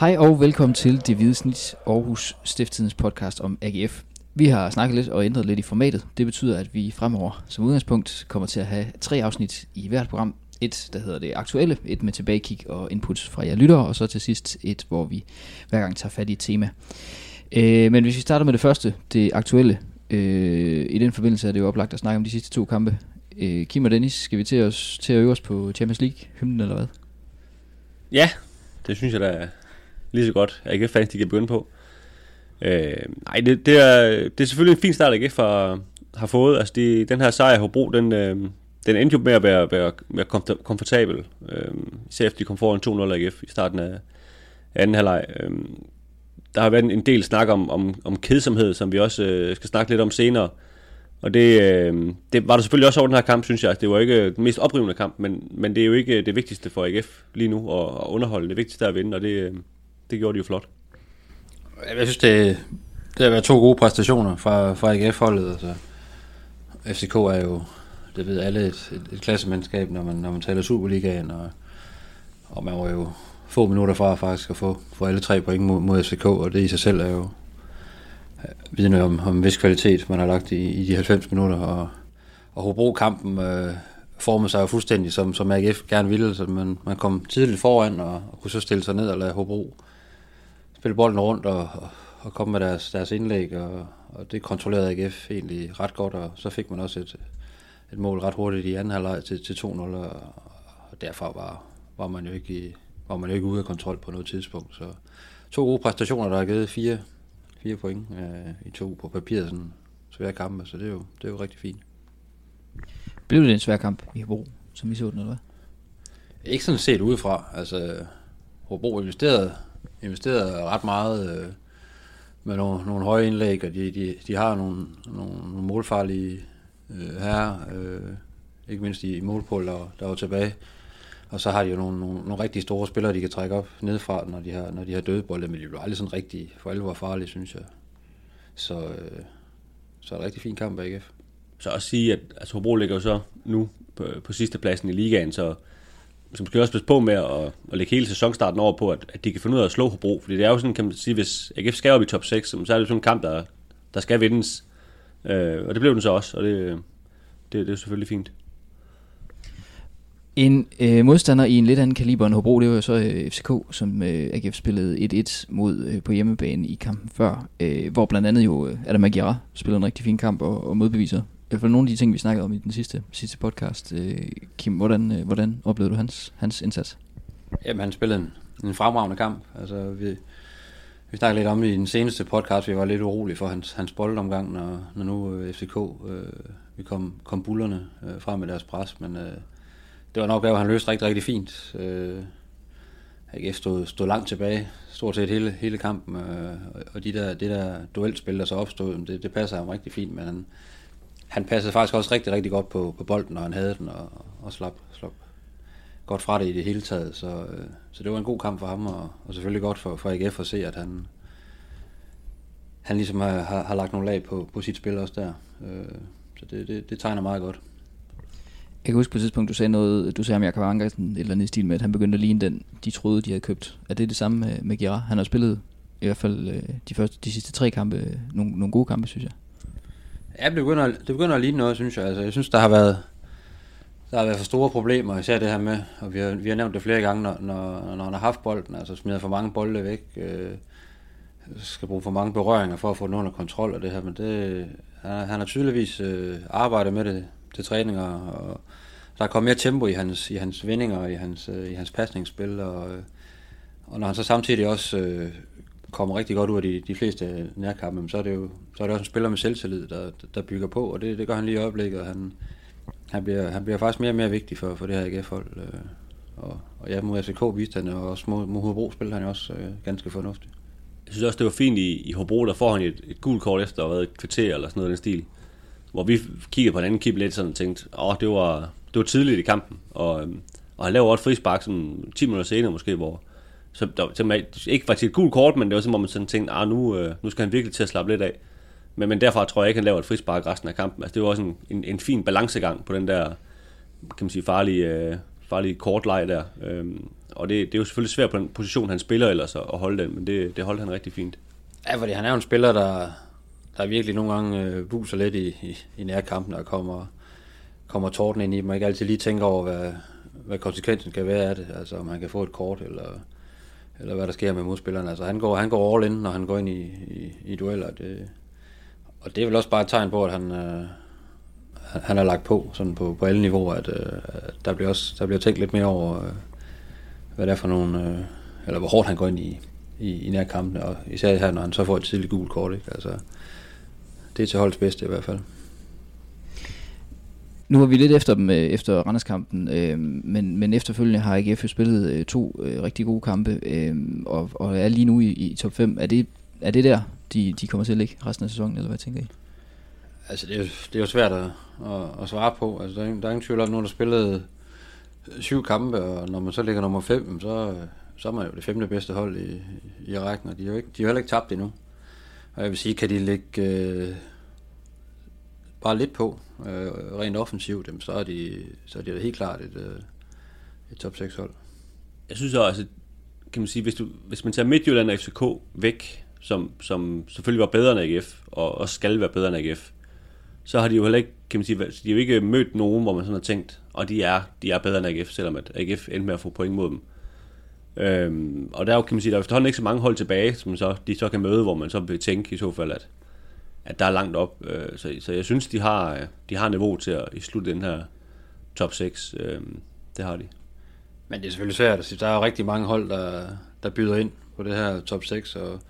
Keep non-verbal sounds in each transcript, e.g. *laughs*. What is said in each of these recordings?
Hej og velkommen til Det Hvide Snit, Aarhus Stifttidens podcast om AGF. Vi har snakket lidt og ændret lidt i formatet. Det betyder, at vi fremover som udgangspunkt kommer til at have tre afsnit i hvert program. Et, der hedder det aktuelle, et med tilbagekig og input fra jer lyttere, og så til sidst et, hvor vi hver gang tager fat i et tema. Øh, men hvis vi starter med det første, det aktuelle, øh, i den forbindelse er det jo oplagt at snakke om de sidste to kampe. Øh, Kim og Dennis, skal vi til, os, til at øve os på Champions League, hymnen eller hvad? Ja, det synes jeg da lige så godt, AGF fans de kan begynde på. Øh, nej, det, det, er, det er selvfølgelig en fin start, AGF har, har fået. Altså, de, den her sejr Hobro, den, øh, den endte jo med at være, være, være komfortabel. Øh, især efter de kom foran 2-0 AGF i starten af anden halvleg. Øh, der har været en del snak om, om, om kedsomhed, som vi også øh, skal snakke lidt om senere. Og det, øh, det var der selvfølgelig også over den her kamp, synes jeg. Altså, det var ikke den mest oprivende kamp, men, men det er jo ikke det vigtigste for AGF lige nu at, at underholde. Det vigtigste er at vinde, og det, øh, det gjorde de jo flot. Jeg synes, det, det har været to gode præstationer fra, fra AGF-holdet. Altså, FCK er jo, det ved alle, et, et, et klassemandskab, når man, når man taler Superligaen, og, og man var jo få minutter fra faktisk at få, få alle tre point mod, mod FCK, og det i sig selv er jo øh, vidne om, om en vis kvalitet, man har lagt i, i de 90 minutter, og, og Hobro-kampen øh, formede sig jo fuldstændig, som, som AGF gerne ville, så man, man kom tidligt foran, og, og kunne så stille sig ned og lade Hobro spille bolden rundt, og, og, og komme med deres, deres indlæg, og, og det kontrollerede AGF egentlig ret godt, og så fik man også et, et mål ret hurtigt i anden halvleg til, til 2-0, og, og derfor var, var man jo ikke i, var man jo ikke ude af kontrol på noget tidspunkt. Så to gode præstationer, der har givet fire, fire point øh, i to på papiret, sådan svære kampe, så det er jo, det er jo rigtig fint. Blev det en svær kamp i Hobro, som I så den, eller hvad? Ikke sådan set udefra. Altså, Hobro investerede, investeret ret meget øh, med nogle, nogle høje indlæg, og de, de, de har nogle, nogle, nogle målfarlige øh, her, øh, ikke mindst i, i målpål, der, der var tilbage. Og så har de jo nogle, nogle, nogle rigtig store spillere, de kan trække op nedefra, når de har, når de har døde bolde, men de bliver aldrig sådan rigtig for alvor farlige, synes jeg. Så, øh, så er det en rigtig fin kamp af AGF. Så også sige, at altså, Hobro ligger jo så nu på, på sidste pladsen i ligaen, så som skal også passe på med at, at lægge hele sæsonstarten over på, at, at de kan finde ud af at slå Hobro. Fordi det er jo sådan, kan man sige, hvis AGF skal op i top 6, så er det sådan en kamp, der, der skal vindes. Øh, og det blev den så også, og det, det, det er selvfølgelig fint. En øh, modstander i en lidt anden kaliber end Hobro, det var jo så øh, FCK, som øh, AGF spillede 1-1 mod øh, på hjemmebane i kampen før, øh, hvor blandt andet jo øh, Adam Aguirre spillede en rigtig fin kamp og, og modbeviser. Hvert fald nogle af de ting, vi snakkede om i den sidste, sidste podcast. Øh, Kim, hvordan, øh, hvordan oplevede du hans, hans indsats? Jamen, han spillede en, en fremragende kamp. Altså, vi, vi snakkede lidt om i den seneste podcast, vi var lidt urolige for hans, hans boldomgang, når, når nu øh, FCK øh, vi kom, kom bullerne øh, frem med deres pres, men øh, det var nok opgave, han løste rigtig, rigtig fint. Øh, AGF stod, stod langt tilbage, stort set hele, hele kampen, øh, og de der, det der duelspil, der så opstod, det, det passer ham rigtig fint, men han, han passede faktisk også rigtig, rigtig godt på, på bolden, når han havde den, og, og slap, slap godt fra det i det hele taget. Så, øh, så det var en god kamp for ham, og, og selvfølgelig godt for, for AGF at se, at han, han ligesom har, har, har lagt nogle lag på, på sit spil også der. Øh, så det, det, det tegner meget godt. Jeg kan huske på et tidspunkt, du sagde noget, du sagde om Jakob Ankersen, et eller andet i stil med, at han begyndte at ligne den, de troede, de havde købt. Er det det samme med, med Gerard? Han har spillet i hvert fald øh, de, første, de sidste tre kampe, øh, nogle, nogle gode kampe, synes jeg. Ja, det begynder, det begynder at ligne noget, synes jeg. Altså, jeg synes, der har været, der har været for store problemer, især det her med, og vi har, vi har nævnt det flere gange, når, når, når han har haft bolden, altså smider for mange bolde væk, øh, skal bruge for mange berøringer for at få den under kontrol og det her, men det, han, han har tydeligvis øh, arbejdet med det til træninger, og der er kommet mere tempo i hans, i hans vendinger i hans, øh, i hans pasningsspil, og, øh, og når han så samtidig også øh, kommer rigtig godt ud af de, de fleste nærkampe, så er det jo så er det også en spiller med selvtillid, der, der bygger på, og det, det gør han lige i øjeblikket, og han, han, bliver, han bliver faktisk mere og mere vigtig for, for det her AGF-hold. Øh, og, og ja, mod FCK viste han, og også mod, mod Hobro spiller han jo også øh, ganske fornuftigt. Jeg synes også, det var fint i, i Hobro, der får han et, et gult kort efter at have været et kvarter eller sådan noget i den stil. Hvor vi kiggede på en anden kip lidt sådan og tænkte, åh, det var, det var tidligt i kampen. Og, øhm, og han laver også frispark sådan 10 minutter senere måske, hvor så der, som ikke var til et gult kort, men det var som om man sådan tænkte, ah, nu, øh, nu skal han virkelig til at slappe lidt af. Men, men derfra tror jeg ikke, han laver et frispark resten af kampen. Altså, det var også en, en, en fin balancegang på den der, kan man sige, farlige, øh, farlige kortleg der. Øhm, og det, det er jo selvfølgelig svært på den position, han spiller ellers at holde den, men det, det holdt han rigtig fint. Ja, fordi han er jo en spiller, der, der virkelig nogle gange øh, buser lidt i, i, i nærkampen og kommer, kommer torden ind i dem, og ikke altid lige tænker over, hvad, hvad konsekvensen kan være af det. Altså om han kan få et kort, eller, eller hvad der sker med modspillerne. Altså han går, han går all in, når han går ind i, i, i dueller. Det, og det er vel også bare et tegn på, at han, øh, han har lagt på sådan på, på alle niveauer, at, øh, der, bliver også, der bliver tænkt lidt mere over, øh, hvad det er for nogle, øh, eller hvor hårdt han går ind i, i, i nærkampene, og især her, når han så får et tidligt gult kort. Ikke? Altså, det er til holdets bedste i hvert fald. Nu var vi lidt efter dem øh, efter Randerskampen, øh, men, men efterfølgende har AGF jo spillet øh, to øh, rigtig gode kampe, øh, og, og er lige nu i, i top 5. Er det, er det der, de, de kommer til at ligge resten af sæsonen, eller hvad tænker I? Altså, det er, det er jo svært at, at, at svare på. Altså, der, er, der er ingen tvivl om, at nogen har spillet øh, syv kampe, og når man så ligger nummer 5, så, øh, så er man jo det femte bedste hold i, i rækken, og de har jo ikke, de har heller ikke tabt endnu. Og jeg vil sige, kan de ligge... øh, bare lidt på, øh, rent offensivt, så er de, så er de helt klart et, øh, et top 6 hold. Jeg synes også, kan man sige, hvis, du, hvis man tager Midtjylland og FCK væk, som, som selvfølgelig var bedre end AGF, og også skal være bedre end AGF, så har de jo heller ikke, kan man sige, de har jo ikke mødt nogen, hvor man sådan har tænkt, og de er, de er bedre end AGF, selvom at AGF endte med at få point mod dem. Øhm, og der er jo, kan man sige, der er efterhånden ikke så mange hold tilbage, som så, de så kan møde, hvor man så vil tænke i så fald, at, at der er langt op. Øh, så, så jeg synes, de har, øh, de har niveau til at i slutte den her top 6. Øh, det har de. Men det er selvfølgelig svært at sige. Der er jo rigtig mange hold, der, der byder ind på det her top 6, og,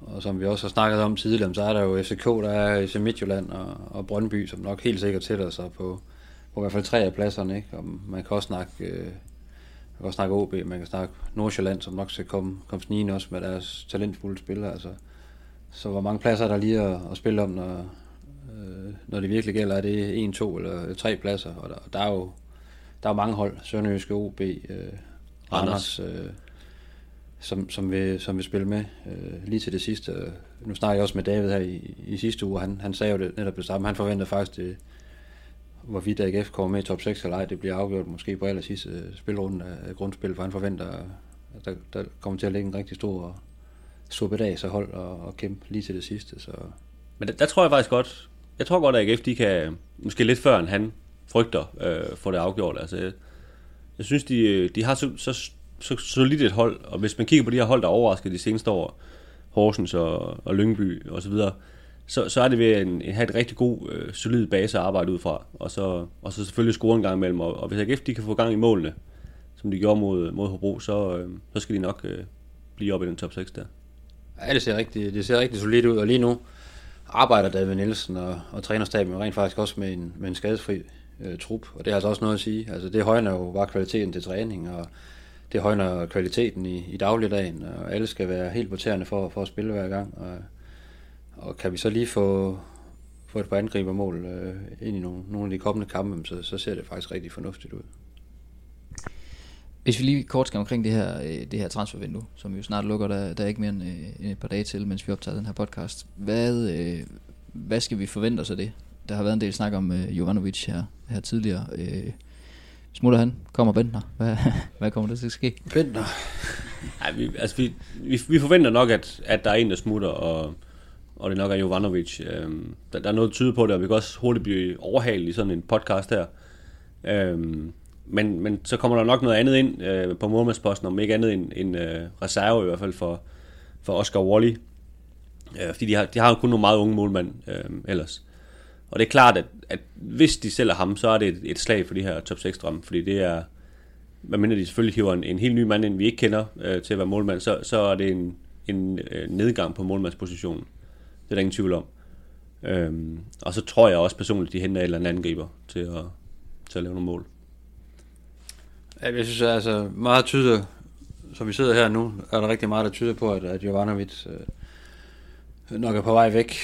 og som vi også har snakket om tidligere, så er der jo FCK, der er FC Midtjylland og, og Brøndby, som nok helt sikkert tætter sig på, på i hvert fald tre af pladserne. Ikke? Og man kan også snakke, øh, man kan også snakke OB, man kan snakke Nordsjælland, som nok skal komme, komme snigende også med deres talentfulde spillere. Altså, så hvor mange pladser er der lige at, at spille om, når, øh, når det virkelig gælder? Er det en, to eller tre pladser? Og der, der er jo der er mange hold, Sønderjyske, OB, øh, Randers, øh, som, som, vil, som vil spille med øh, lige til det sidste. Nu snakker jeg også med David her i, i sidste uge, han, han sagde jo det, netop det samme. Han forventer faktisk, det, hvorvidt AGF kommer med i top 6 eller ej, det bliver afgjort måske på aller sidste øh, spilrunde af grundspil, for han forventer, at der, der kommer til at ligge en rigtig stor suppe af sig hold og, og kæmpe lige til det sidste. Så. Men der, der tror jeg faktisk godt, jeg tror godt, at AGF de kan, måske lidt før end han frygter, øh, få det afgjort. Altså, jeg, jeg synes, de, øh, de har så, så, så solidt et hold, og hvis man kigger på de her hold, der overrasker de seneste år, Horsens og, og Lyngby og så videre, så, så er det ved at en, have et rigtig god, øh, solid base at arbejde ud fra, og så, og så selvfølgelig score en gang imellem, og, og hvis AGF de kan få gang i målene, som de gjorde mod, mod Hobro, så, øh, så skal de nok øh, blive op i den top 6 der. Ja, det ser rigtig, det ser rigtig solidt ud, og lige nu arbejder David Nielsen og, og trænerstaben rent faktisk også med en, med en skadesfri øh, trup, og det er altså også noget at sige. Altså det højner jo bare kvaliteten til træning, og det højner kvaliteten i, i dagligdagen, og alle skal være helt på tæerne for, for at spille hver gang. Og, og kan vi så lige få, få et par angribermål øh, ind i nogle, nogle af de kommende kampe, så, så ser det faktisk rigtig fornuftigt ud. Hvis vi lige kort skal omkring det her, øh, det her transfervindue, som jo snart lukker, der, der er ikke mere end øh, et par dage til, mens vi optager den her podcast. Hvad, øh, hvad skal vi forvente os af det? Der har været en del snak om øh, Jovanovic her, her tidligere. Øh, smutter han? Kommer Bentner? Hvad, *laughs* hvad kommer der til at ske? Bentner? *laughs* Nej, vi, altså vi, vi, vi forventer nok, at, at der er en, der smutter, og, og det nok er Jovanovic. Øhm, der, der er noget tyde på det, og vi kan også hurtigt blive overhalet i sådan en podcast her. Øhm, men, men så kommer der nok noget andet ind øh, på målmandsposten, om ikke andet end en øh, reserve i hvert fald for, for Oscar Wally. Øh, fordi de har, de har kun nogle meget unge målmænd øh, ellers. Og det er klart, at, at hvis de sælger ham, så er det et, et slag for de her top 6 drømme, fordi det er, hvad mindre de selvfølgelig hiver en, en helt ny mand ind, vi ikke kender øh, til at være målmand, så, så er det en, en øh, nedgang på målmandspositionen. Det er der ingen tvivl om. Øhm, og så tror jeg også personligt, de henter en eller anden angriber til at, til at lave nogle mål. Ja, jeg synes altså meget tyder, som vi sidder her nu, er der rigtig meget, der tyder på, at, at Jovanovic øh, nok er på vej væk.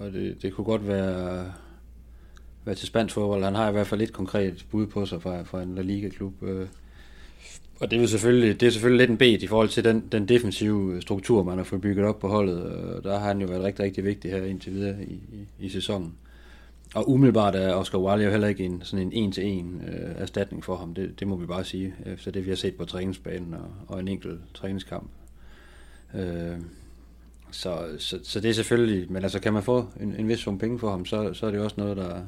Og det, det kunne godt være, være til spansk fodbold. Han har i hvert fald et konkret bud på sig fra, fra en La Liga-klub. Øh. Og det er, selvfølgelig, det er selvfølgelig lidt en bed i forhold til den, den defensive struktur, man har fået bygget op på holdet. Og der har han jo været rigtig, rigtig vigtig her indtil videre i, i, i sæsonen og umiddelbart er Oscar Wilde jo heller ikke en, sådan en en-til-en øh, erstatning for ham. Det, det må vi bare sige, øh, efter det vi har set på træningsbanen og, og en enkelt træningskamp. Øh, så, så, så det er selvfølgelig, men altså kan man få en, en vis sum penge for ham, så, så er det også noget, der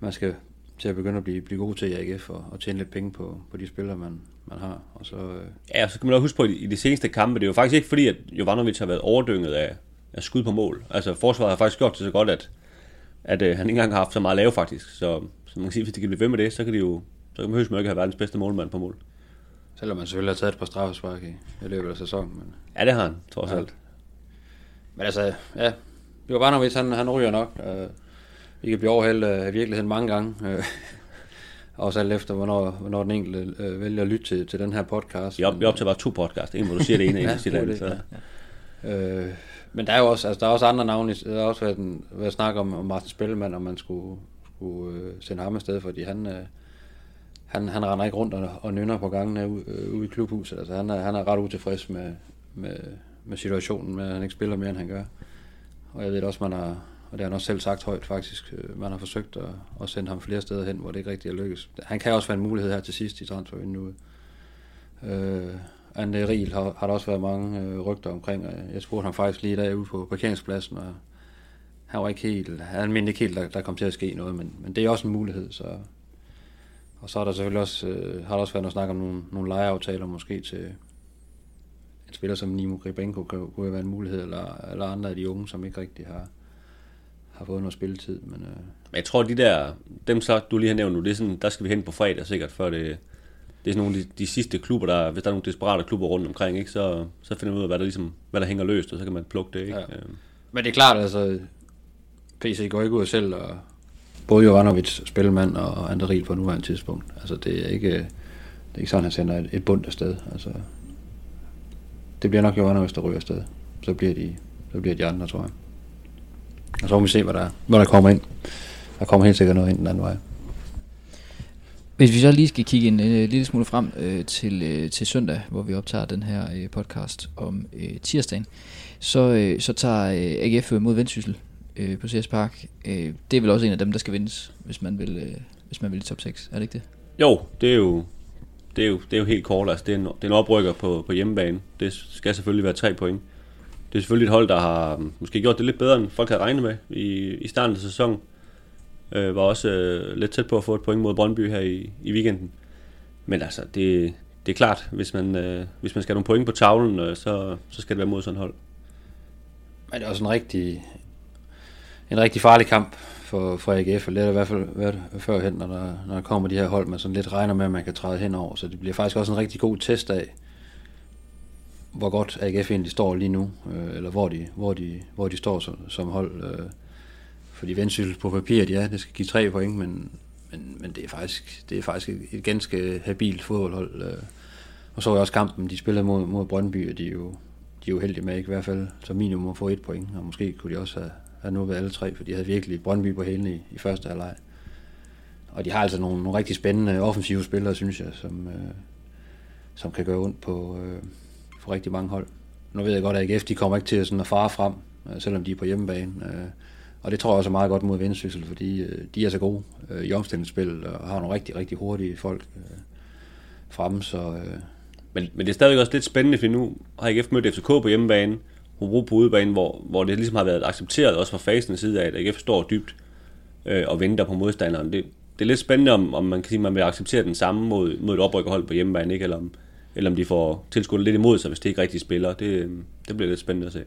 man skal til at begynde at blive, blive god til i AGF og, og tjene lidt penge på, på de spillere, man, man har. Og så, øh... Ja, så kan man også huske på, at i de seneste kampe, det er jo faktisk ikke fordi, at Jovanovic har været overdynget af, af skud på mål. Altså forsvaret har faktisk gjort det så godt, at, at øh, han ikke engang har haft så meget at lave faktisk. Så, så man kan sige, hvis de kan blive ved med det, så kan de jo så kan man ikke have verdens bedste målmand på mål. Selvom man selvfølgelig har taget et par straffespark i, i løbet af sæsonen. Men... Ja, det har han, trods ja. alt. Men altså, ja, Jovanovic, han, han ryger nok. Øh, vi kan blive overhældt af virkeligheden mange gange. Øh, *laughs* også alt efter, hvornår, hvornår den enkelte øh, vælger at lytte til, til den her podcast. Vi, op, vi optager bare to podcast. En, hvor du siger det ene, og en, siger det andet. Ja. Øh, men der er jo også, altså, der er også andre navne. Der har også været, en, været snak om, om Martin Spellemann, om man skulle, skulle øh, sende ham afsted, fordi han, øh, han, han render ikke rundt og, og nynner på gangene ude, øh, ude i klubhuset. Altså, han, er, han er ret utilfreds med, med, med situationen, med at han ikke spiller mere, end han gør. Og jeg ved også, man har, og det har han også selv sagt højt faktisk, øh, man har forsøgt at, at sende ham flere steder hen, hvor det ikke rigtig er lykkes. Han kan også være en mulighed her til sidst i transfervinduet. Øh, Ande Riel har, har der også været mange øh, rygter omkring. Jeg spurgte ham faktisk lige der ude på parkeringspladsen, og han var ikke helt, han mente ikke helt, der, der kom til at ske noget, men, men det er også en mulighed. Så. Og så er der selvfølgelig også, øh, har der også været noget snak om nogle, nogle lejeaftaler måske til en spiller som Nimo Gribenko kunne, kunne være en mulighed, eller, eller andre af de unge, som ikke rigtig har, har fået noget spilletid. Men, øh. men jeg tror, de der, dem så, du lige har nævnt nu, det er sådan, der skal vi hen på fredag sikkert, før det, det er sådan nogle af de, de sidste klubber, der, hvis der er nogle desperate klubber rundt omkring, ikke, så, så finder man ud af, hvad der, ligesom, hvad der hænger løst, og så kan man plukke det. Ikke? Ja. Øhm. Men det er klart, altså, PC går ikke ud selv, og både Jovanovic, spilmand og Anderil på nuværende tidspunkt. Altså, det er ikke, det er ikke sådan, at han sender et, et bundt afsted. Altså, det bliver nok Jovanovic, der ryger afsted. Så bliver de, så bliver de andre, tror jeg. Og så må vi se, hvad der, hvad der kommer ind. Der kommer helt sikkert noget ind den anden vej. Hvis vi så lige skal kigge en øh, lille smule frem øh, til, øh, til søndag, hvor vi optager den her øh, podcast om øh, tirsdagen, så, øh, så tager øh, AGF mod Vendsyssel øh, på CS Park. Øh, det er vel også en af dem, der skal vindes, hvis man vil, øh, hvis man vil i top 6, er det ikke det? Jo, det er jo, det er jo, det er jo helt kort. Altså, det, er en, det er en oprykker på, på hjemmebane. Det skal selvfølgelig være tre point. Det er selvfølgelig et hold, der har måske gjort det lidt bedre, end folk havde regnet med i, i starten af sæsonen. Øh, var også øh, lidt tæt på at få et point mod Brøndby her i, i weekenden. Men altså, det, det er klart, hvis man, øh, hvis man skal have nogle point på tavlen, øh, så, så skal det være mod sådan hold. Men det er også en rigtig, en rigtig farlig kamp for, for AGF, og det er i hvert fald været førhen, når der, når der kommer de her hold, man sådan lidt regner med, at man kan træde henover. Så det bliver faktisk også en rigtig god test af, hvor godt AGF egentlig står lige nu, øh, eller hvor de, hvor de, hvor de står som, som hold. Øh, fordi Vendsyssel på papiret, ja, det skal give tre point, men, men, men det, er faktisk, det er faktisk et, et ganske habilt fodboldhold. Øh. Og så er også kampen, de spillede mod, mod Brøndby, og de er jo, de er jo heldige med ikke i hvert fald som minimum at få et point, og måske kunne de også have, have nået alle tre, for de havde virkelig Brøndby på hælene i, i første halvleg. Og de har altså nogle, nogle rigtig spændende offensive spillere, synes jeg, som, øh, som kan gøre ondt på, øh, for rigtig mange hold. Nu ved jeg godt, at AGF de kommer ikke til at, sådan at fare frem, øh, selvom de er på hjemmebane. Øh, og det tror jeg også er meget godt mod Vendsyssel, fordi øh, de er så gode øh, i omstillingsspil og har nogle rigtig, rigtig hurtige folk øh, fremme. Så, øh. men, men det er stadigvæk også lidt spændende, for nu har AGF mødt FCK på hjemmebane, Hobro på udebane, hvor, hvor det ligesom har været accepteret også fra fasen side af, at AGF står dybt øh, og venter på modstanderen. Det, det er lidt spændende, om, om man kan sige, at man vil acceptere den samme mod, mod et oprykkerhold på hjemmebane, ikke? Eller, om, eller om de får tilskudt lidt imod sig, hvis det ikke rigtig spiller. Det, øh, det bliver lidt spændende at se.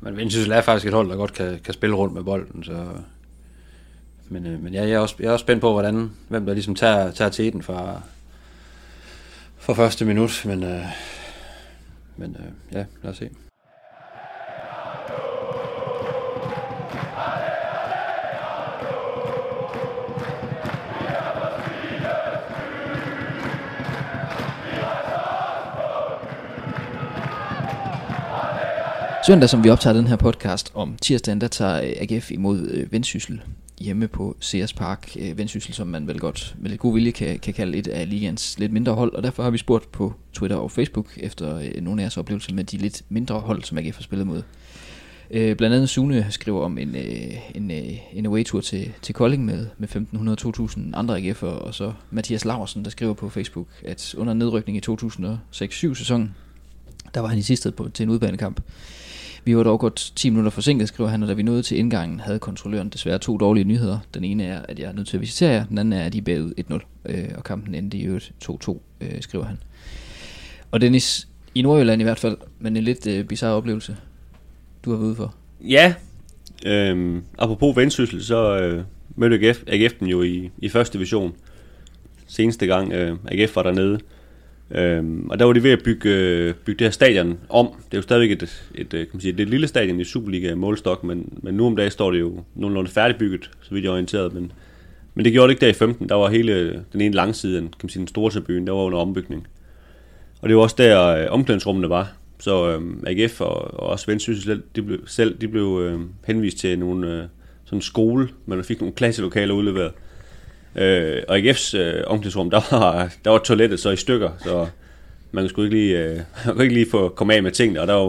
Men Vendsyssel er faktisk et hold, der godt kan, kan spille rundt med bolden, så... Men, øh, men ja, jeg, er også, jeg er også spændt på, hvordan, hvem der ligesom tager, tager teten fra, fra første minut, men, øh, men øh, ja, lad os se. Søndag, som vi optager den her podcast om tirsdagen, der tager øh, AGF imod øh, Vendsyssel hjemme på Sears Park. Øh, Vendsyssel, som man vel godt med lidt god vilje kan, kan kalde et af ligens lidt mindre hold, og derfor har vi spurgt på Twitter og Facebook efter nogle af jeres oplevelser med de lidt mindre hold, som AGF har spillet mod. Øh, blandt andet Sune skriver om en, øh, en, øh, en away-tur til, til Kolding med, med 1500-2000 andre AGF'er, og så Mathias Laversen, der skriver på Facebook, at under nedrykning i 2006-7 sæsonen, der var han i sidste på, til en udbanekamp. Vi var dog godt 10 minutter forsinket, skriver han, og da vi nåede til indgangen, havde kontrolløren desværre to dårlige nyheder. Den ene er, at jeg er nødt til at visitere jer, den anden er, at de er bagud 1-0, øh, og kampen endte i øvrigt 2-2, øh, skriver han. Og Dennis, i Nordjylland i hvert fald, men en lidt øh, bizarre oplevelse, du har været ude for. Ja, øhm, apropos vendsyssel, så øh, mødte AGF, AGF dem jo i, i første division. Seneste gang øh, AGF var dernede. Øhm, og der var de ved at bygge, øh, bygge det her stadion om. Det er jo stadigvæk et, et, et, kan man sige, et lille stadion i Superliga målstok, men, men nu om dagen står det jo nogenlunde færdigbygget, så vidt jeg er orienteret. Men, men det gjorde det ikke der i 15. Der var hele den ene langside, kan man sige, den store tribune, der var under ombygning. Og det var også der øh, omklædningsrummene var. Så øh, AGF og, og også Vendsyssel de blev, selv de blev øh, henvist til nogle øh, sådan skole, men man fik nogle klasselokaler udleveret. Øh, og AGF's øh, omklædningsrum, der var, der var toilettet så i stykker, så man skulle ikke lige, øh, *laughs* man kunne ikke lige få komme af med tingene. Og der var,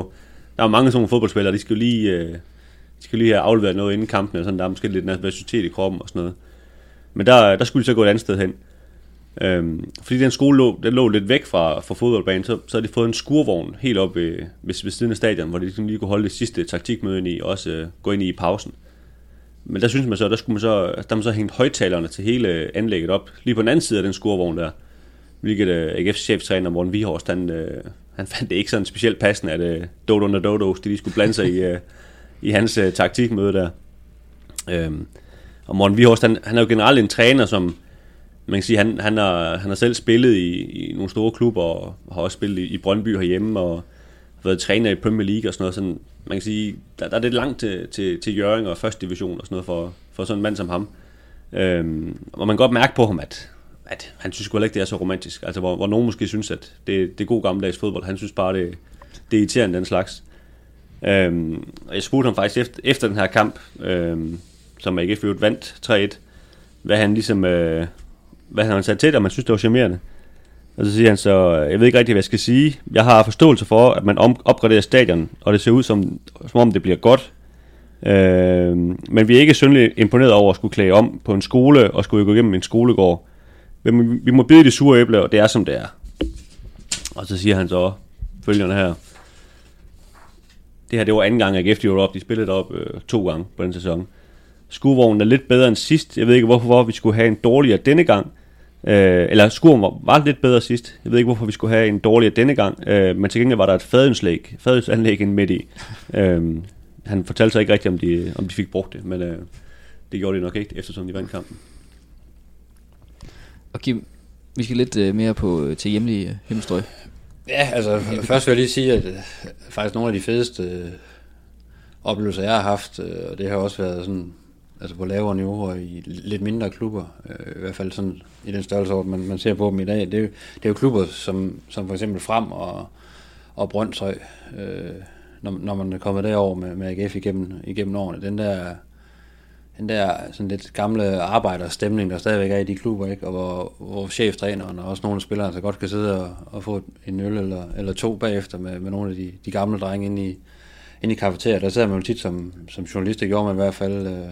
der var mange sådan nogle fodboldspillere, de skulle lige, øh, de skulle lige have afleveret noget inden kampen, og sådan, der er måske lidt nervøsitet i kroppen og sådan noget. Men der, der skulle de så gå et andet sted hen. Øhm, fordi den skole lå, den lå lidt væk fra, fra fodboldbanen, så, så havde de fået en skurvogn helt op ved, ved, ved siden af stadion, hvor de ligesom lige kunne holde det sidste taktikmøde ind i, og også øh, gå ind i pausen. Men der synes man så, der skulle man så, der man så hængt højtalerne til hele anlægget op, lige på den anden side af den skurvogn der. Hvilket øh, uh, AGF's cheftræner Morten Vihorst, han, uh, han fandt det ikke sådan specielt passende, at uh, Dodo og Dodo, de lige skulle blande sig i, uh, i hans uh, taktikmøde der. Um, og Morten Vihorst, han, han er jo generelt en træner, som man kan sige, han, han, har, han har selv spillet i, i nogle store klubber, og har også spillet i, i Brøndby herhjemme, og været træner i Premier League og sådan noget. Sådan, man kan sige, der, der er lidt langt til, til, til Jørgen og første division og sådan noget for, for sådan en mand som ham. Øhm, og man kan godt mærke på ham, at, at han synes ikke, det er så romantisk. Altså, hvor, hvor nogen måske synes, at det, det er god gammeldags fodbold. Han synes bare, det, det er irriterende, den slags. Øhm, og jeg spurgte ham faktisk efter, efter den her kamp, øhm, som AGF vandt 3-1, hvad han ligesom, øh, hvad han havde sat til dig, og man synes, det var charmerende. Og så siger han så, jeg ved ikke rigtig, hvad jeg skal sige. Jeg har forståelse for, at man opgraderer stadion, og det ser ud som, som om det bliver godt. Øh, men vi er ikke synderligt imponeret over at skulle klæde om på en skole, og skulle gå igennem en skolegård. Men vi må bide det sure æble, og det er som det er. Og så siger han så følgende her. Det her, det var anden gang, at AGF op. De spillede op øh, to gange på den sæson. Skuvognen er lidt bedre end sidst. Jeg ved ikke, hvorfor vi skulle have en dårligere denne gang. Øh, eller skuren var, var lidt bedre sidst. Jeg ved ikke, hvorfor vi skulle have en dårligere denne gang. Øh, men til gengæld var der et fadønslag, fadønsanlæg ind midt i. Øh, han fortalte sig ikke rigtigt, om de, om de fik brugt det, men øh, det gjorde de nok ikke, eftersom de vandt kampen. Og Kim, vi skal lidt øh, mere på øh, til hjemlige øh, himmelstrøg. Ja, altså først vil jeg lige sige, at øh, faktisk nogle af de fedeste øh, oplevelser, jeg har haft, øh, og det har også været sådan altså på lavere niveauer i lidt mindre klubber, øh, i hvert fald sådan i den størrelse, man, man ser på dem i dag. Det er, jo, det er jo klubber som, som for eksempel Frem og, og Brøndshøj, øh, når, når man er kommet derover med, med AGF igennem, igennem årene. Den der, den der sådan lidt gamle arbejderstemning, der stadigvæk er i de klubber, ikke? og hvor, hvor cheftræneren og også nogle af spillerne så godt kan sidde og, og få en øl eller, eller to bagefter med, med nogle af de, de gamle drenge inde i, inde i kafeteriet. Der sidder man jo tit som, som journalist, det gjorde man i hvert fald... Øh,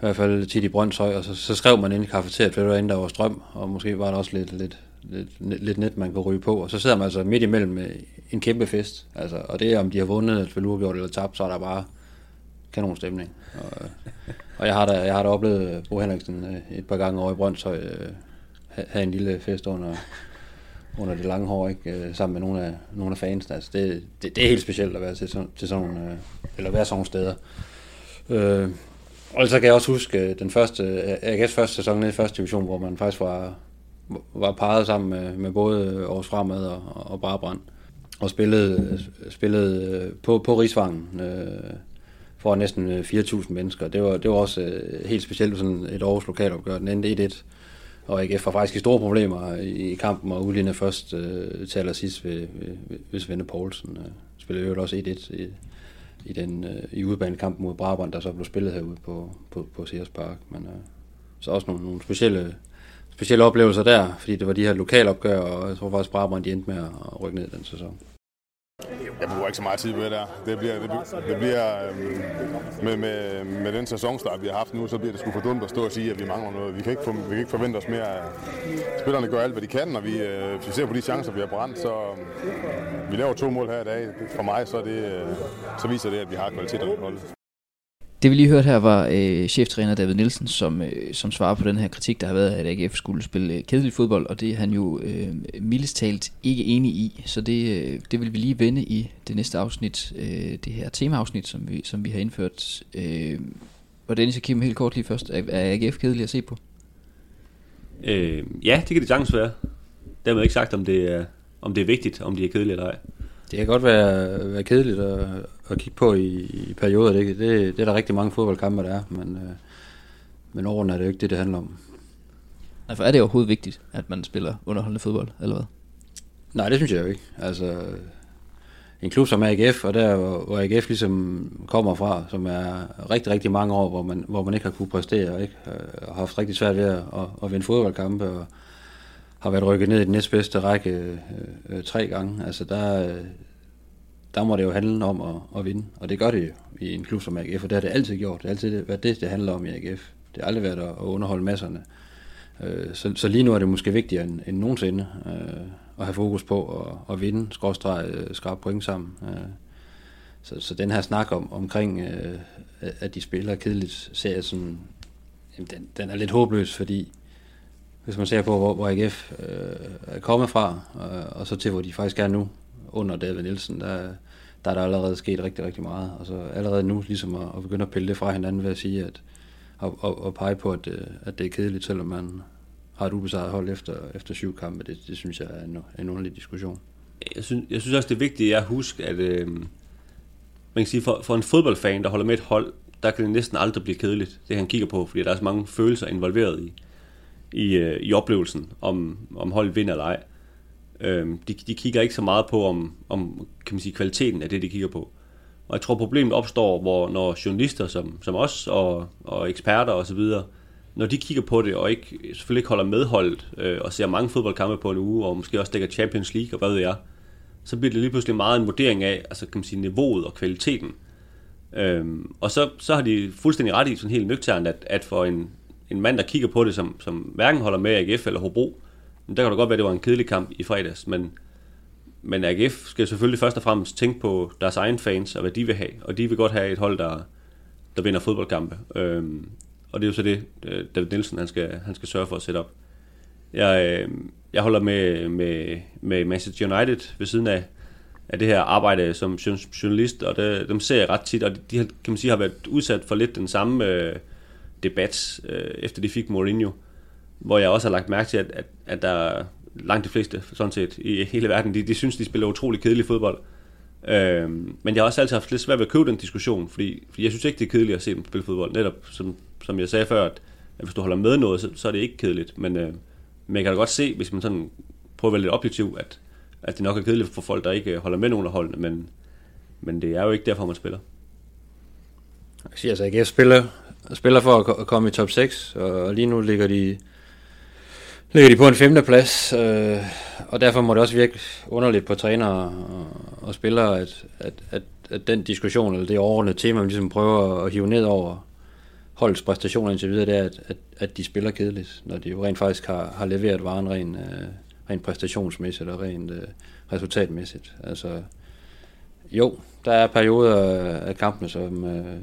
i hvert fald tit i Brøndshøj, og så, så skrev man ind i kafeteriet, for det var inden der var strøm, og måske var der også lidt, lidt, lidt, lidt net, man kunne ryge på, og så sidder man altså midt imellem med en kæmpe fest, altså, og det er, om de har vundet, eller spillet uafgjort eller tabt, så er der bare kanon stemning. Og, øh, og jeg har da, jeg har da oplevet øh, Bo Henriksen øh, et par gange over i Brøndshøj have en lille fest under, under det lange hår, ikke? Sammen med nogle af, nogle af fans. Altså, det, det, det, er helt specielt at være til, til sådan eller være sådan nogle steder. Øh, og så kan jeg også huske øh, den første, øh, AGF's første sæson nede i første division, hvor man faktisk var, var parret sammen med, med både Aarhus Fremad og, og Brabrand. Og spillede, øh, spillede på, på Rigsvangen øh, for næsten 4.000 mennesker. Det var, det var også helt specielt sådan et Aarhus lokalopgør. Den endte 1-1. Og AGF var faktisk i store problemer i kampen, og udligner først øh, til allersidst ved, ved, ved Svende Poulsen. Øh, spillede jo også 1-1 i, i den øh, i udbanekampen mod Brabant, der så blev spillet herude på, på, på Sears Park. Men øh, så også nogle, nogle specielle, specielle oplevelser der, fordi det var de her lokalopgør, og jeg tror faktisk Brabant de endte med at rykke ned den sæson. Jeg bruger ikke så meget tid på det der. Det bliver, det, bliver- det bliver øhm, med, med, med den sæsonstart, vi har haft nu, så bliver det sgu for dumt at stå og sige, at vi mangler noget. Vi kan ikke, vi kan ikke forvente os mere. Spillerne gør alt, hvad de kan, og vi, øh, hvis vi ser på de chancer, vi har brændt, så øhm, vi laver to mål her i dag. For mig, så, er det, øh, så viser det, at vi har kvalitet på holdet. Det vi lige hørte her var øh, cheftræner David Nielsen, som, øh, som svarer på den her kritik, der har været, at AGF skulle spille øh, kedelig fodbold, og det er han jo øh, mildest talt ikke enig i, så det, øh, det vil vi lige vende i det næste afsnit, øh, det her temaafsnit, som vi, som vi har indført. Øh, og Dennis og Kim, helt kort lige først, er, er AGF kedelig at se på? Øh, ja, det kan det sagtens være. Dermed ikke sagt, om det er, om det er vigtigt, om de er kedelige eller ej. Det kan godt være, være kedeligt at, at kigge på i, i perioder. Det, det, det er der rigtig mange fodboldkampe, der er, men, øh, men overordnet er det jo ikke det, det handler om. Nej, for er det overhovedet vigtigt, at man spiller underholdende fodbold, eller hvad? Nej, det synes jeg jo ikke. Altså, en klub som AGF, og der hvor, AGF ligesom kommer fra, som er rigtig, rigtig mange år, hvor man, hvor man ikke har kunne præstere, og ikke øh, har haft rigtig svært ved at, at, at vinde fodboldkampe, og har været rykket ned i den næstbedste række øh, øh, tre gange. Altså, der, der må det jo handle om at, at vinde, og det gør det jo i en klub som AGF, og det har det altid gjort. Det har altid været det, det handler om i AGF. Det har aldrig været at, underholde masserne. Øh, Så, så lige nu er det måske vigtigere end, end nogensinde øh, at have fokus på at, at vinde, skråstreg, øh, skrabe point sammen. Øh, så, så den her snak om, omkring, øh, at de spiller kedeligt, ser jeg sådan, jamen den, den er lidt håbløs, fordi hvis man ser på, hvor, hvor AGF øh, er kommet fra, øh, og så til, hvor de faktisk er nu, under David Nielsen, der, der er der allerede sket rigtig, rigtig meget. Og så allerede nu ligesom at, at begynde at pille det fra hinanden ved at sige, at og, og, og pege på, at, øh, at det er kedeligt, selvom man har et ubesejret hold efter, efter syv kampe. Det, det synes jeg er en, en underlig diskussion. Jeg synes, jeg synes også, det er vigtigt at huske, at øh, man kan sige, for, for en fodboldfan, der holder med et hold, der kan det næsten aldrig blive kedeligt, det han kigger på, fordi der er så mange følelser involveret i, i, øh, i oplevelsen, om, om holdet vinder eller ej. Øh, de, de kigger ikke så meget på, om, om kan man sige, kvaliteten af det, de kigger på. Og jeg tror, problemet opstår, hvor når journalister som, som os og, og eksperter osv., når de kigger på det, og ikke, selvfølgelig ikke holder medholdet, øh, og ser mange fodboldkampe på en uge, og måske også dækker Champions League, og hvad ved jeg, så bliver det lige pludselig meget en vurdering af, altså kan man sige, niveauet og kvaliteten. Øhm, og så, så har de fuldstændig ret i, sådan helt nøgternt, at, at for en, en mand, der kigger på det, som, som hverken holder med AGF eller Hobro, der kan det godt være, at det var en kedelig kamp i fredags, men, men AGF skal selvfølgelig først og fremmest tænke på deres egen fans, og hvad de vil have, og de vil godt have et hold, der, der vinder fodboldkampe. Øhm, og det er jo så det, øh, David Nielsen han skal, han skal sørge for at sætte op. Jeg, øh, jeg holder med, med, med Manchester United ved siden af, af det her arbejde som journalist, og det, dem ser jeg ret tit, og de kan man sige, har været udsat for lidt den samme øh, debat, øh, efter de fik Mourinho, hvor jeg også har lagt mærke til, at, at, at der er langt de fleste, sådan set, i hele verden, de, de synes, de spiller utrolig kedelig fodbold. Øh, men jeg har også altid haft lidt svært ved at købe den diskussion, fordi, fordi jeg synes ikke, det er kedeligt at se dem spille fodbold. Netop, som, som jeg sagde før, at, at hvis du holder med noget, så, så er det ikke kedeligt. Men, øh, men jeg kan da godt se, hvis man sådan prøver at være lidt objektiv, at, at det nok er kedeligt for folk, der ikke holder med nogen af holdene, men, men det er jo ikke derfor, man spiller. Jeg siger altså, AGF spiller, spiller for at komme i top 6, og lige nu ligger de, ligger de på en femte plads, øh, og derfor må det også virke underligt på trænere og, og spillere, at, at, at, at den diskussion, eller det overordnede tema, man ligesom prøver at hive ned over holdets præstationer indtil videre, det er, at, at, at de spiller kedeligt, når de jo rent faktisk har, har leveret varen rent, øh, rent præstationsmæssigt og rent øh, resultatmæssigt. Altså, jo, der er perioder af kampene, som, øh,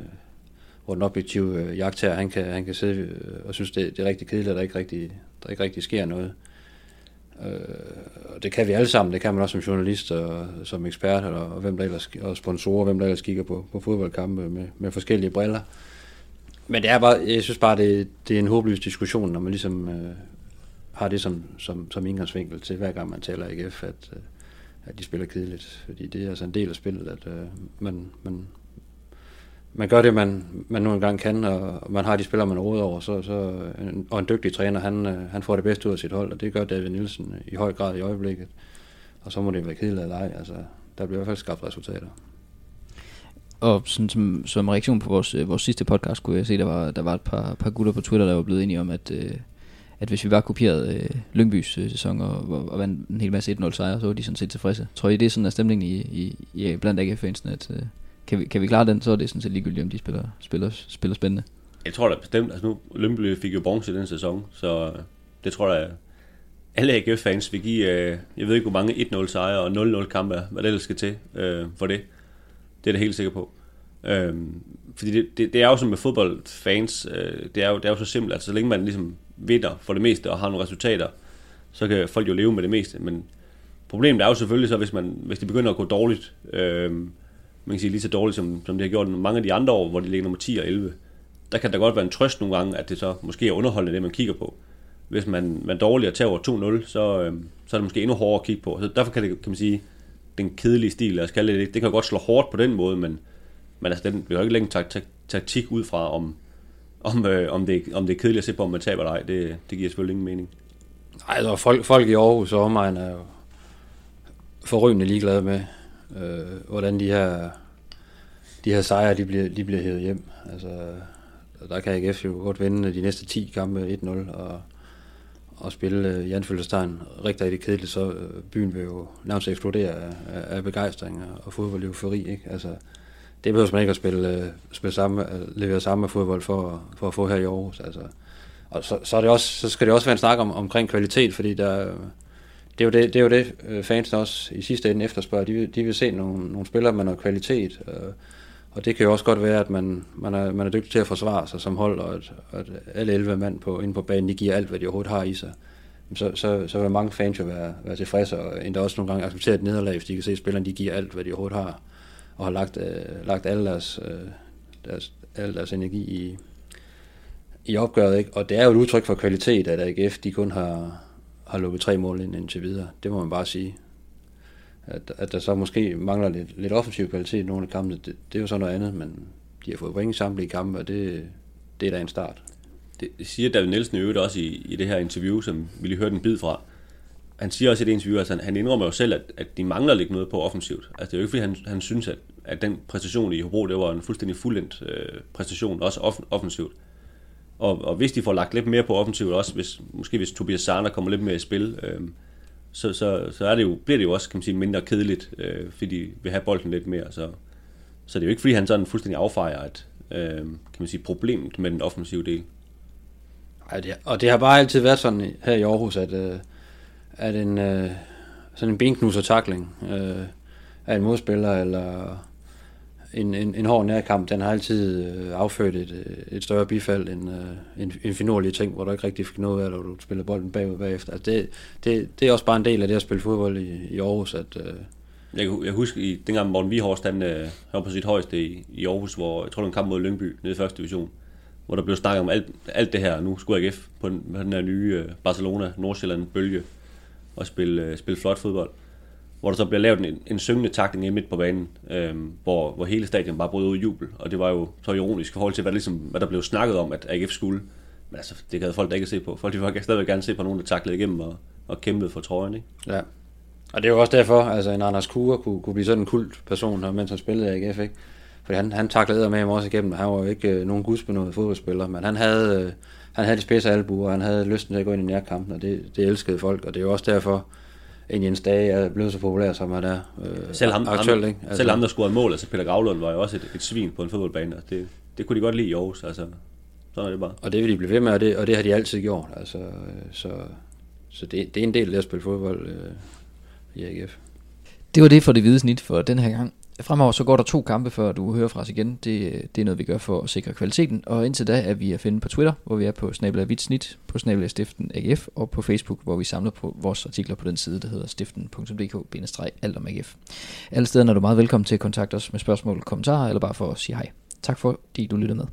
hvor den objektive øh, jagttager, han kan, han kan sidde øh, og synes, det, det er rigtig kedeligt, at der ikke rigtig, der ikke rigtig sker noget. Øh, og det kan vi alle sammen, det kan man også som journalist og som ekspert, og, og hvem der ellers, og sponsorer, hvem der ellers kigger på, på fodboldkampe med, med forskellige briller. Men det er bare, jeg synes bare, det, det er en håbløs diskussion, når man ligesom øh, har det som, som, som indgangsvinkel til, hver gang man taler AGF, at, øh, at de spiller kedeligt. Fordi det er altså en del af spillet, at øh, man, man, man gør det, man, man nu engang kan, og man har de spillere, man råder over, så, så, en, og en dygtig træner, han, øh, han får det bedste ud af sit hold, og det gør David Nielsen i høj grad i øjeblikket. Og så må det være kedeligt eller ej, altså, der bliver i hvert fald skabt resultater. Og sådan som, som reaktion på vores, øh, vores sidste podcast, kunne jeg se, der var, der var et par, par gutter på Twitter, der var blevet enige om, at, øh, at hvis vi bare kopierede øh, Lyngbys øh, sæson og, og, og vandt en hel masse 1-0 sejre, så var de sådan set tilfredse. Tror I, det er sådan en stemning i, i, i blandt AGF-fansene, at øh, kan, vi, kan vi klare den, så er det sådan set ligegyldigt, om de spiller, spiller, spiller spændende. Jeg tror da bestemt, altså nu, Lønby fik jo bronze i den sæson, så øh, det tror jeg, alle AGF-fans vil give, øh, jeg ved ikke hvor mange 1-0 sejre og 0-0 kampe, hvad det ellers skal til øh, for det. Det er det helt sikker på. Øh, fordi det, det, det, er jo som med fodboldfans, øh, det, er jo, det er jo så simpelt, altså så længe man ligesom vinder for det meste og har nogle resultater, så kan folk jo leve med det meste, men problemet er jo selvfølgelig så, hvis, man, hvis det begynder at gå dårligt, øh, man kan sige lige så dårligt, som, som det har gjort mange af de andre år, hvor de ligger nummer 10 og 11, der kan der godt være en trøst nogle gange, at det så måske er underholdende, det man kigger på. Hvis man, man dårligt og tager 2-0, så, øh, så er det måske endnu hårdere at kigge på. Så derfor kan det, kan man sige, den kedelige stil, lad os kalde det, det kan godt slå hårdt på den måde, men, men altså, den, vi har ikke længere tak, taktik ud fra, om, om, øh, om, det, om det er kedeligt at se på, om man taber eller ej. Det, det giver selvfølgelig ingen mening. Nej, altså folk, folk i Aarhus og omegn er jo forrygende ligeglade med, øh, hvordan de her, de her sejre, de bliver, de bliver hævet hjem. Altså, der kan AGF jo godt vinde de næste 10 kampe 1-0, og, og spille øh, Jan Følgestegn rigtig, rigtig kedeligt, så øh, byen vil jo nærmest eksplodere af, af begejstring og fodboldeufori. Ikke? Altså, det behøver man ikke at spille, øh, spille samme, uh, levere samme fodbold for, for at få her i Aarhus. Altså. Og så, så, er det også, så skal det også være en snak om, omkring kvalitet, fordi der, det er jo det, det, er jo det øh, fans også i sidste ende efterspørger. De vil, de vil se nogle, nogle spillere med noget kvalitet, øh, og det kan jo også godt være, at man, man, er, man er dygtig til at forsvare sig som hold, og at, at alle 11 mand på, inde på banen, de giver alt, hvad de overhovedet har i sig. Så, så, så vil mange fans jo være, være tilfredse, og endda også nogle gange acceptere et nederlag, hvis de kan se, at spillerne de giver alt, hvad de overhovedet har, og har lagt, øh, lagt alle deres, øh, deres, al deres energi i, i opgøret. Ikke? Og det er jo et udtryk for kvalitet, at AGF de kun har, har lukket tre mål ind indtil videre. Det må man bare sige at, at der så måske mangler lidt, lidt offensiv kvalitet i nogle af kampene, det, det er jo så noget andet, men de har fået point i i kampe, og det, det er da en start. Det siger David Nielsen i øvrigt også i, i det her interview, som vi lige hørte en bid fra. Han siger også i det interview, at han, han indrømmer jo selv, at, at de mangler lidt noget på offensivt. Altså det er jo ikke, fordi han, han synes, at, at den præstation i Hobro, det var en fuldstændig fuldendt øh, præstation, også off, offensivt. Og, og hvis de får lagt lidt mere på offensivt, også hvis, måske hvis Tobias Sarner kommer lidt mere i spil, øh, så, så, så er det jo, bliver det jo også kan man sige, mindre kedeligt, øh, fordi vi vil have bolden lidt mere. Så, så det er jo ikke, fordi han sådan fuldstændig affejer at, øh, kan man sige, problemet med den offensive del. Ej, det, og det har bare altid været sådan her i Aarhus, at, øh, at en, øh, sådan en benknuser takling øh, af en modspiller, eller en, en, en hård nærkamp, den har altid øh, affødt et, øh, et større bifald end øh, en, en finurlig ting, hvor du ikke rigtig fik noget af, når du spiller bolden bagud bagefter. Altså det, det, det er også bare en del af det at spille fodbold i, i Aarhus. At, øh, jeg, jeg husker, i, dengang Morten Vihorst, han øh, var på sit højeste i, i Aarhus, hvor jeg tror, det var en kamp mod Lyngby, nede i første division, hvor der blev snakket om alt, alt det her. Nu skulle AGF på den, på den her nye øh, Barcelona-Nordsjælland-bølge og spille, øh, spille flot fodbold hvor der så bliver lavet en, en syngende takning i midt på banen, øh, hvor, hvor hele stadion bare brød ud i jubel, og det var jo så ironisk i forhold til, hvad, ligesom, hvad der blev snakket om, at AGF skulle. Men altså, det havde folk da ikke se på. Folk de vil stadigvæk gerne se på nogen, der taklede igennem og, og kæmpede for trøjen, ikke? Ja. Og det er jo også derfor, altså en Anders Kure kunne, kunne blive sådan en kult person, mens han spillede AGF, ikke? Fordi han, han taklede med ham også igennem. Han var jo ikke øh, nogen gudsbenået fodboldspiller, men han havde, øh, han havde de spidse albuer, og han havde lysten til at gå ind i nærkampen, og det, det elskede folk. Og det er jo også derfor, en Jens Dage er blevet så populær, som han er øh, selv ham, aktuelt. Ikke? Altså, selv ham, der scorede mål, altså Peter Gravlund, var jo også et, et svin på en fodboldbane, og det, det kunne de godt lide i Aarhus, altså sådan er det bare. Og det vil de blive ved med, og det, og det har de altid gjort, altså, så, så det, det er en del af det at spille fodbold øh, i AGF. Det var det for det hvide snit for den her gang. Fremover så går der to kampe, før du hører fra os igen. Det, det er noget, vi gør for at sikre kvaliteten. Og indtil da er vi at finde på Twitter, hvor vi er på Snabla Snit, på Snabla Stiften AGF, og på Facebook, hvor vi samler på vores artikler på den side, der hedder stiften.dk-alt om AGF. Alle steder er du meget velkommen til at kontakte os med spørgsmål, kommentarer, eller bare for at sige hej. Tak fordi du lyttede med.